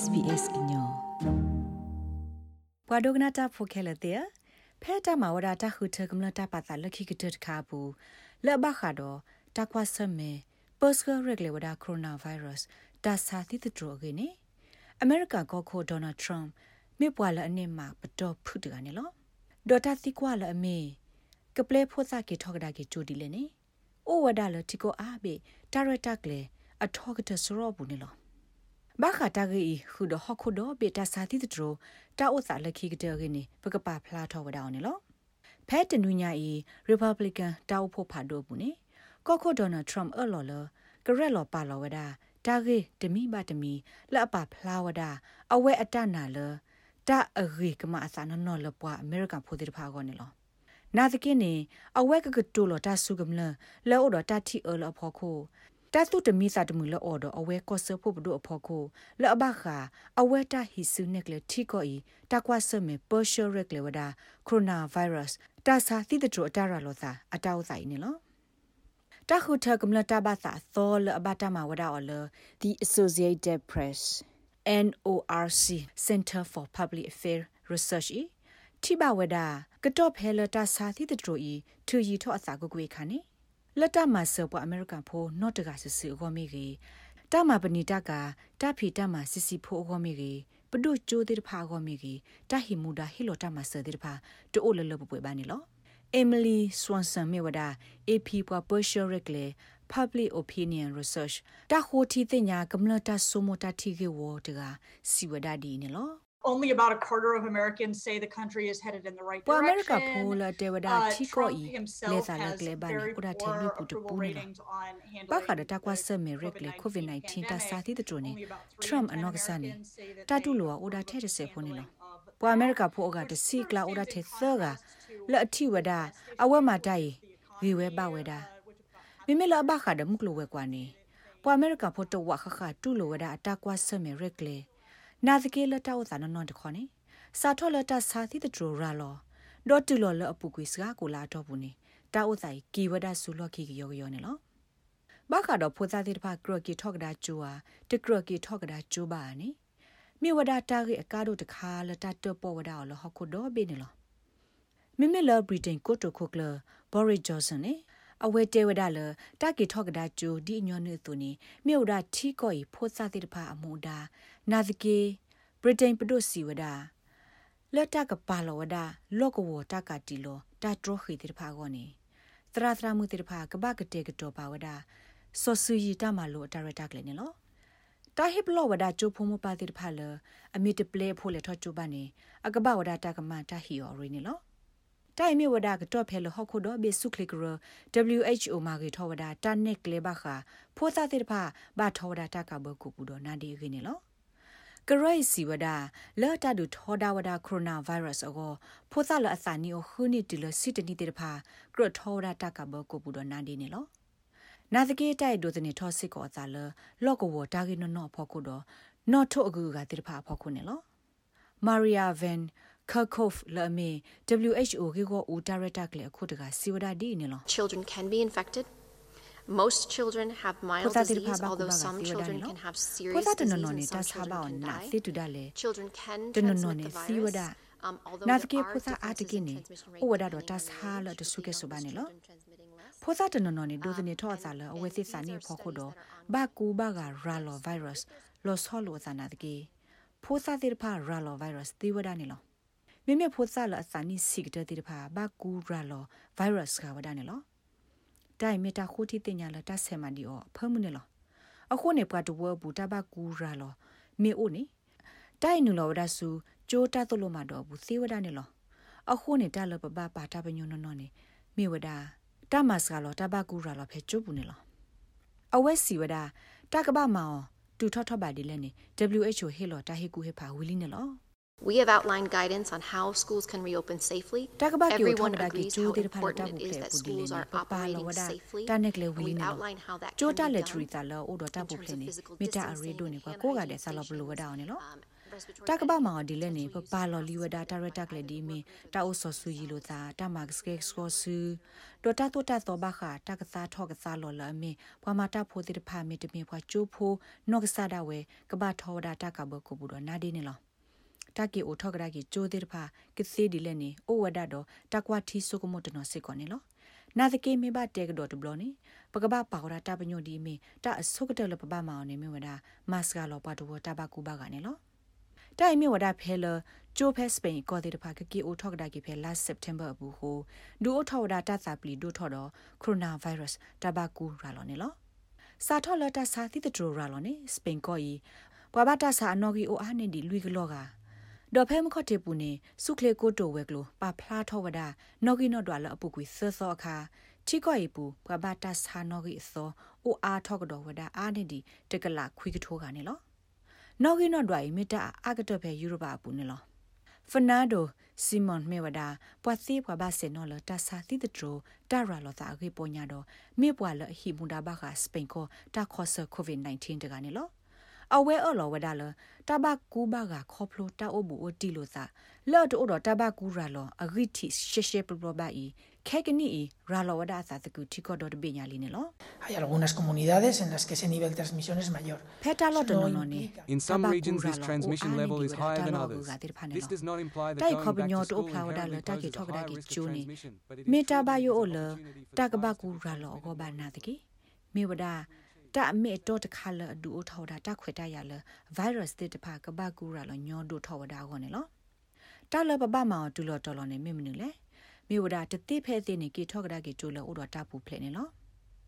SBS ညောပဝဒဂနာတာဖိုခဲလတဲ့ဖဲတာမဝဒတာခုထကမလတာပါတာလခိကတခါဘူးလဘခါတော့တကွာဆမေပတ်စကရက်လေဝဒကိုရိုနာဗိုင်းရပ်စ်တာစာတိတဒရဂေနေအမေရိကကောခိုဒေါ်နယ်ထရမ်မြေပွာလအနေမှာပတော်ဖုတကနေလောဒေါ်တာတိကွာလအမေကပလေဖို့စာကေထောက်ဒါကေချိုဒီလေနေအိုဝဒါလတီကိုအားဘေတာရတာကလေအထောက်ကတဆရောဘူးနေလော ဘာခတာဂီခုဒဟခုဒဘေတာစာတိတဒရတာဥစာလခိကတဲ့ဂင်းပကပဖလာထောဝဒါအောင်နေလောဖဲတနူညာဤ Republican တောက်ဖို့ဖာဒိုဘူးနေကော့ခိုဒေါ်နယ်ထရမ်အလော်လကရက်လော်ပါလော်ဝဒါတာဂေတမီဘတမီလက်အပဖလာဝဒါအဝဲအတနာလတာအဂေကမအစနနော်လပွားအမေရိကန်ဖိုဒီဖာကောနေလောနာတကိနေအဝဲကကတူလောတာဆုကမလလောအော်တာတီအော်လဖောခို တတ်တုတမီစာတမှုလောအော်ဒအဝဲကောဆဖို့ဘဒုအဖောခိုလအဘခာအဝဲတာဟီဆုနက်ကလေထီကိုဤတကွာဆမေပေါ်ရှိုရက်လေဝဒါကိုရိုနာဗိုင်းရပ်စ်တာစာသီတထအတရာလောသာအတောက်ဆိုင်နေလောတခုထကမလတာဘာသာသောလအဘတာမဝဒါအော်လ The Associated Press NORC Center for Public Affairs Research တိဘဝဒါကတော့ဖဲလတာစာသီတထဤသူရီထောအစာကိုကွေခါနေ လက်တမဆပအမေရိကန်ဖိုနော့တကဆစီအောမီကြီးတမပနီတကတဖီတမစစ်စီဖိုအောမီကြီးပဒုချိုးတဲ့ဖာအောမီကြီးတဟီမူဒါဟီလိုတမဆတဲ့ဖာတိုးလလပပွေပါနေလော Emily Swanson မြေဝဒ AP ပွား Persian Regle Public Opinion Research တဟိုတီတင်ညာကမ္လတာဆိုမတာတီကေဝတကစီဝဒဒီနေလော only about a quarter of Americans say the country is headed in the right direction. America pola de wada chiko i le sa la gle ba ni ura the lu pu tu pu ni. Ba kha da ta kwa sa me rek le COVID-19 ta sa ti de ni. Trump anok sa ni. Ta tu lo wa ura the de se pho ni lo. Po America pho ga de si kla ura the tha ga le athi wada awa ma dai wi we ba we da. မိမလာဘခါဒမုကလိုဝဲကွာနေပွာအမေရိကဖို့တော့ဝခခတူ နာသကေလတောက်သာနနွန်တခေါနေစာထောလတစာသီတဒရရာလောဒေါ်တူလောလအပူကွေစကားကိုလာတော့ဘူးနေတာဥဆိုင်ကီဝဒဆူလော်ခီကယောယောနေလောဘာကတော့ဖိုသားတိတဖကရကီထောက်ကဒါကျူဟာတကရကီထောက်ကဒါကျူပါနေမြေဝဒတာရီအကားတို့တခါလတတပေါ်ဝဒါလောဟခုတော့ဘေးနေလောမိမလာဗြိတိန်ကိုတိုခိုကလဘော်ရီဂျော့ဆန်နေအဝဲတဲဝဒါလတကီထောက်ကဒါကျူဒီညောနေသူနေမြို့ဒါထီကိုဤဖိုးစားတဲ့တဖအမှုဒါ နာသကေဗြိတိန်ပဒုစီဝဒါလက်တကပါလောဝဒါလောကဝတကတီလောတာထရခိတဲ့တဖကောနေသရသရမှုတဲ့တဖကဘကတဲ့ကတော့ပါဝဒါစောဆူယီတမလို့ဒါရတာကလည်းနေလောတာဟိပလောဝဒါချိုဖုံမပါတဲ့တဖလအမီတပလေဖိုလေထောချိုပါနေအကဘဝဒါတကမတာဟီယောရင်းနေလောတိုင်မြေဝဒကတော့ဖဲလဟခုတော့ဘေစုခလကရ WHO မှာကေထောဝဒတာနက်ကလေဘခဖိုသာတိတဖဘာထောဝဒတာကဘကုပူတော့နာဒီခင်းနေလော ကရိုက်စီဝဒလော်တာဒူထောဒါဝဒကိုရိုနာဗိုင်းရပ်စ်အောဖိုသာလအစာနီအိုခုနီတီလစီတနီတိတဖကရထောဒါတာကဘကုပူတော့နာဒီနေလောနာသကေတိုက်ဒိုသနေထောစစ်ကောသာလလော့ကဝတာဂီနော်နော်ဖောက်ခုတော့နော်ထုတ်အကူကတိတဖဖောက်ခုနေလောမာရီယာဗန် Kirkhoff လမေ WHO ကေကိုဦးဒါရက်တာကလေအခုတကစီဝဒဒီနေလော Children can be infected Most children have mild disease, although some children can have serious disease and some children can die. Children can transmit the virus. Um, although na there ke are phosa differences in atikine transmission o rate wada do between tas women ha and la men, to suke so bane lo children transmitting less. phosa to no ne do ne tho sa la awe si sa ni pho kho do ba ku ba ga ra lo virus lo so lo sa na ke phosa te pha ra lo virus ti wada ni lo မိမိဖို့စားလအစနီစိကတဲ့တိဖာဘာကူရာလောဗိုင်းရပ်စ်ကဝဒနေလော တိုင်မီတာခိုတီတင်ညာလတဆဲမဒီအောဖမှုနေလောအခုနေပွားတဝဘူးတဘကူရာလောမေအိုနေတိုင်နူလောဝဒဆူဂျိုတာတလို့မတော့ဘူးသေဝဒနေလောအခုနေတလပပပါတာပညုံနော်နေမေဝဒတမစကလောတဘကူရာလောဖဲကျုပ်ဘူးနေလောအဝဲစီဝဒတကပမောင်တူထော့ထော့ပါဒီလဲနေ WHO ဟေလောတာဟေကူဟေဖာဝီလီနေလော We have outlined guidance on how schools can reopen safely. Everyone agrees how important it is that schools are operating safely. And we've outlined how that can be done. တာလက်ထရီတာလောအိုဒတာပုဖလေနေမိတာအရီဒိုနေကွာကိုကတဲ့ဆာလောဘလူဝဒါအောင်နေလောတာကဘာမော်ဒီလက်နေပပါလော်လီဝဒါတာရတက်လေဒီမီတာအိုဆောဆူယီလိုသာတာမတ်စကက်စကောဆူဒိုတာတိုတာသောဘခာတာကစားထောကစားလော်လာမီဘွာမာတာဖိုတိတဖာမီတမီဘွာချိုးဖိုနော့ကစားဒါဝဲကဘာထောဝဒါတာကဘကိုဘူးတော့နာဒီနေလော တာကီအိုထောကရာကီချိုးတိတဖာကစေးဒီလက်နေအိုဝဒါတော့တာကွာထီဆုကမတနော်စစ်ကောနေလောနာသကေမေဘတဲကဒတ်ဘလောနေပကဘာပါဝရတာပညိုဒီမီတာအဆုကတယ်လပပမောင်နေမြဝဒမတ်စကလောပါတူတာဘကူဘာကနေလောတိုင်မြဝဒဖဲလကျိုဖဲစပိန်ကောတဲ့တဖာကကီအိုထောက်ဒါကီဖဲ last september ဘူးဟိုဒူအိုထောက်ဒါတာစာပလီဒူထော်တော့ကိုရိုနာဗိုင်းရပ်စ်တဘကူရာလောနေလောစာထော်လတာစာသီတဒရိုရာလောနေစပိန်ကောဤဘွာဘတာစာအနော်ဂီအိုအားနေဒီလူကလောက ဒေါ်ဖဲမခတ်တေပူနေစုခလေကိုတိုဝဲကလိုပါဖလားထောဝဒနော်ဂီနော်ဒွာလအပုကွေဆောဆောအခါချီကောဤပူဘွာဘတာစာနော်ဂီသောအိုအားထောကတော်ဝဒအားနေဒီတကလာခွေကထိုးကနေလောနော်ဂီနော်ဒွာဤမေတာအာကတဖဲယူရိုပါပူနေလောဖနာဒိုစီမွန်မေဝဒါပွာစီပွာဘဆေနော်လတာစာတိတဒရိုတာရာလောတာခေပေါ်ညာတော့မေပွာလဟီမူဒါဘခစပိန်ကိုတာခေါ်ဆာကိုဗစ် -19 တကနေလော အဝဲအော်လောဝဒါလတဘကူဘကခေါပလိုတာအိုဘူအိုတီလိုသာလော်တိုတော့တဘကူရာလောအဂိတိရှေရှေပပဘီခဲကနီရာလောဝဒါသာတကူတီကောဒတ်ဘေညာလီနေလော Hay algunas comunidades en las que ese nivel de transmisión es mayor. ဖက်တာလော်တနော်နော်နေ In some regions this transmission level is higher than others. This does not imply that တိုက် going ခေါပ back ညော to တို school ဖလာဝဒါလ inherently တာကေ poses ထော a ကဒါ high ကေ risk of ကျိုနေ transmission, but it မေ is တာ still ဘ an ယိုအို important လ opportunity for တာ the ကဘကူရာလောအောဘာနာတကေမေဝဒါ တာအမေတော့တခါလအဒူအိုထောဒါတာခွေတရလဗိုင်းရပ်စ်တဲ့တဖာကဘကူရာလောညောဒိုထောဝဒါခေါနေလောတာလပပမောတူလောတော်လောနေမေမနူလေမေဝဒါတတိဖဲတဲ့နေကေထောကဒါကေကျိုလောအိုတော့တာပူဖလဲနေလော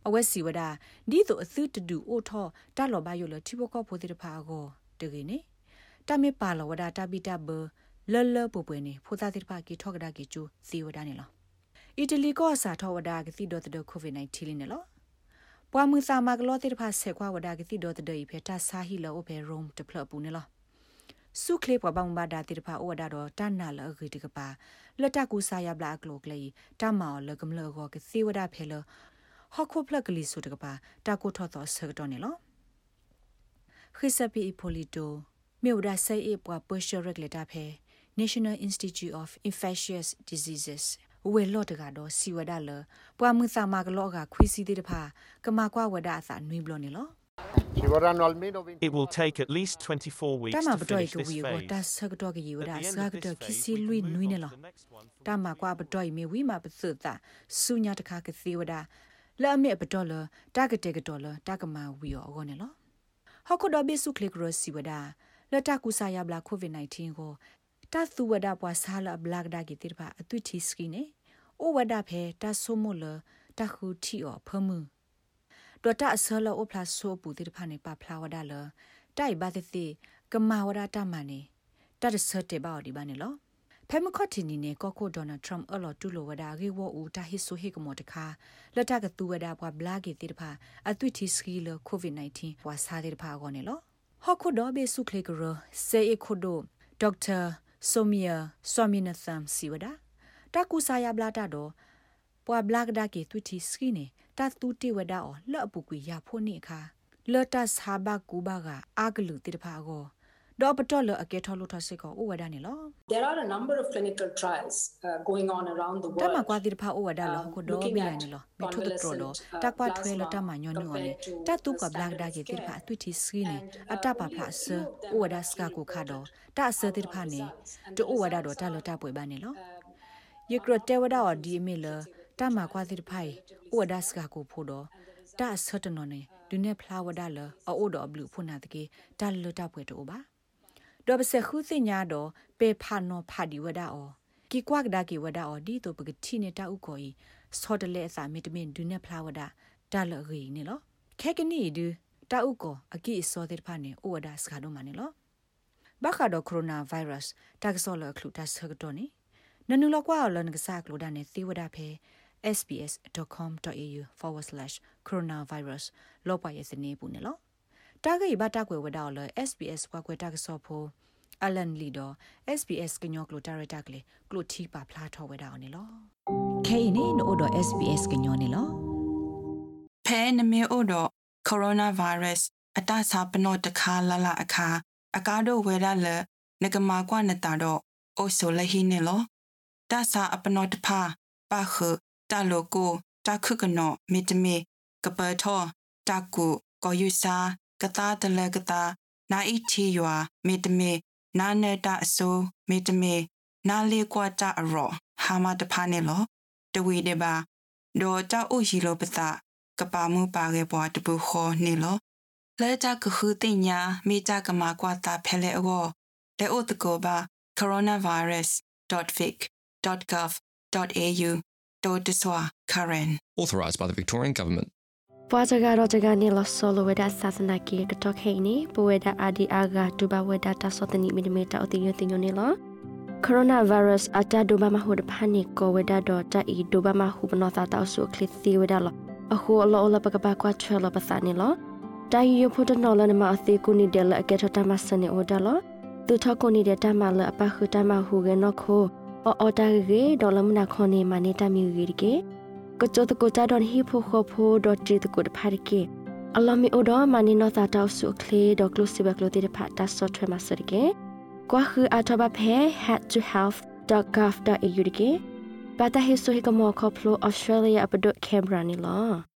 အဝက်စီဝဒါဒီတို့အသုတဒူအိုထောတာလောဘယိုလတိဘကောဖိုတဲ့တဖာကိုတကေနေတာမေပါလောဝဒါတာပိတဘလလပပွေနေဖိုသားတဲ့တဖာကေထောကဒါကေကျိုစီဝဒါနေလောအီတလီကောစာထောဝဒါကတိဒတ်ဒကိုဗစ် -19 နေလော ပွားမှုစာမကလောတိတဖာဆေခွာဝဒါကတိဒတ်ဒိဖေတာဆာဟီလောအဖေရုံတဖလပူနေလောစုခလေပွားဘောင်ဘာဒါတိတဖာဩဝဒါတော့တန်နာလအဂိတကပါလတကူစာယဘလာကလောကလေတမောလကမလောကကစီဝဒါဖေလဟခုဖလကလီဆုတကပါတာကိုထောတော်ဆကတော့နေလောခိစပီပိုလီတိုမြေဝဒါဆေးအပွားပရှယ်ရက်လက်တာဖေ National Institute of Infectious Diseases ဝေလော့တကတော့စီဝဒါလပွားမှုစာမကလောကခွီစီတဲ့တဖာကမာကွာဝဒါအစာနွေးဘလောနေလော Ci vorranno almeno 20 It will take at least 24 weeks တမ to ပတော် finish က this ဝီကို phase. တဆကတော့ကယူဒါ At the စ end က of တော့ this ခီ phase, စီ we လွိ move နွိ on နေ to လော the next one for တမကွာပတော်မီဝီမပစတာဆုညာတခါကစီဝဒါလာမေပတော်လတာကတဲ့ကတော်လတာကမာဝီရောအောနေလောဟောက်ကတော့ဘေစုခလစ်ရစီဝဒါလတကူစာယဘလာကိုဗစ် -19 ကို တသုဝဒါပွားဆာလဘလကဒါကီတိဖာအသွတီစကီနေဩဝဒါဖဲတဆုမလတခုတီအောဖမှုတော်တာဆလအိုပလတ်ဆိုပူတိဖာနေပါဖလာဝဒါလတိုက်ဘာတိကမာဝဒါတမနေတတ်ဆတ်တေဘောဒီဘာနေလောဖဲမခတ်တီနီနေကောကိုဒေါ်နယ်ထရမ်အလော်တူလိုဝဒါဂေဝဦးတာဟိဆိုဟေကမောတခါလက်တကတူဝဒါဘွာဘလာဂေတိဖာအသွတီစကီလကိုဗစ် -19 ဘွာစာတိဖာကောနေလောဟခုဒဘေစုခလေကရစေအခုဒိုဒေါက်တာ ဆိုမီယာဆွာမီနသမ်စီဝဒါတကူစာယဘလာတာတော့ပွာဘလာကဒါကေတူတီစကီနေတာတူတီဝဒါအောလော့ပူကွေရဖို့နေခါလော်တာဆာဘကူဘာကအာဂလူတိတဖာကို ဒေါ်ပတော်လအကဲထော်လို့ထစစ်ကိုဥဝဒနေလော There are a number of clinical trials uh, going on around the တ world. မကွာတိတဖာဥဝဒလောကိုဒေါ်မိလိုက်နေလောမထုတတော်လောတကွာထွဲလတမညွန်းညွန်းလေတတူကဘလက်ဒါကေတိတဖာတွေ့တီစကီနေအတပါဖလာဆဥဝဒစကကိုခါတော့တအစတိတဖာနေတူဥဝဒတော့တလတပွေပါနေလောယကရတဲဝဒါအော်ဒီမီလတမကွာတိတဖိုင်ဥဝဒစကကိုဖို့တော့တအစတနော်နေဒုနေဖလာဝဒါလအိုတော့ဘလူဖုနာတကေတလတပွေတော့ပါ ဒေါ်ပစခုစညာတော့ပေဖာနောဖာဒီဝဒါအောကီကွာကဒါကီဝဒါအောဒီတော့ပကတိနေတာဥကိုဤစောတလေအစာမီတမင်ဒုနေဖလာဝဒါတလရီနေလောခဲကနီဒူတာဥကိုအကီစောတဲ့ဖာနေဩဝဒါစကာတော့မနေလောဘခါတော့ကိုရိုနာဗိုင်းရပ်စ်တာကဆောလခလူတာဆကတော့နေနနူလကွာလန်ကစားကလိုဒါနေသီဝဒါဖဲ sbs.com.au/coronavirus လောပါရဲ့စနေပူနေလော တာဂိဘတာကွယ်ဝဒါလ SBS ကွာကွယ်တာကဆောဖိုအလန်လီဒို SBS ကညောကလိုတာရတာကလေကလိုတီပါဖလားထောဝဲတာအောင်နေလောခဲနေနို့တော့ SBS ကညောနေလောဖဲနမေအိုတော့ coronavirus အတဆာပနော့တခါလလအခါအကားတို့ဝဲရလနကမာကွာနတာတော့အိုဆိုလဟီနေလောတာစာအပနောတဖာပါခတာလိုကိုတာခုကနောမီတမီကပထောတာကူကိုယူစာ ကတာတလကတာနာအီချီယွာမီတမီနာနေတာအစိုးမီတမီနာလေးကွာတာအရောဟာမတဖာနေလောတဝီတေပါဒေါ်တာအိုရှိလောပတာကပါမှုပါခဲ့ပွားတပူခေါ်နေလောလဲတာကခုတင်ညာမိကြကမာကွာတာဖဲလေအောလေအိုတကောပါ coronavirus.vic.gov.au တောတဆွာ Karen authorized by the Victorian government ပွားကြကတော့ကြကနေလဆိုလိုဝဒစာစနာကီကတော့ခိနေပဝဒအာဒီအာဂါတူဘဝဒတာစောတနီမီလီမီတာအတိယတင်ညနေလော coronavirus ata doba ma hud phani ko weda do ta i doba ma hu bno ta ta su klit thi weda lo a hu lo lo pa ka ba kwa chwe lo pa sa ni lo ta yi yo phut no lo ma a thi ku ni de la ke thota ma sa ni o da lo tu tha ko ni de ta ma la pa khu ta ma hu ge no kho o o ta ge do la mna kho ni ma ni ta mi ge ge ko cho to ko ta don hi pho kho pho do tri to ko de pha ke အလမီအိုဒမနီနောတာတောက်ဆုခလေဒေါကလုစီဘကလိုတီဖတ်တာဆော့ထွဲမှာစရကေကွာခူအထဘဖဲ head2health.gov.au ဒီကေပတာဟိဆိုဟိကမောခေါပလို Australia အပဒုတ်ကင်ဘရာနီလော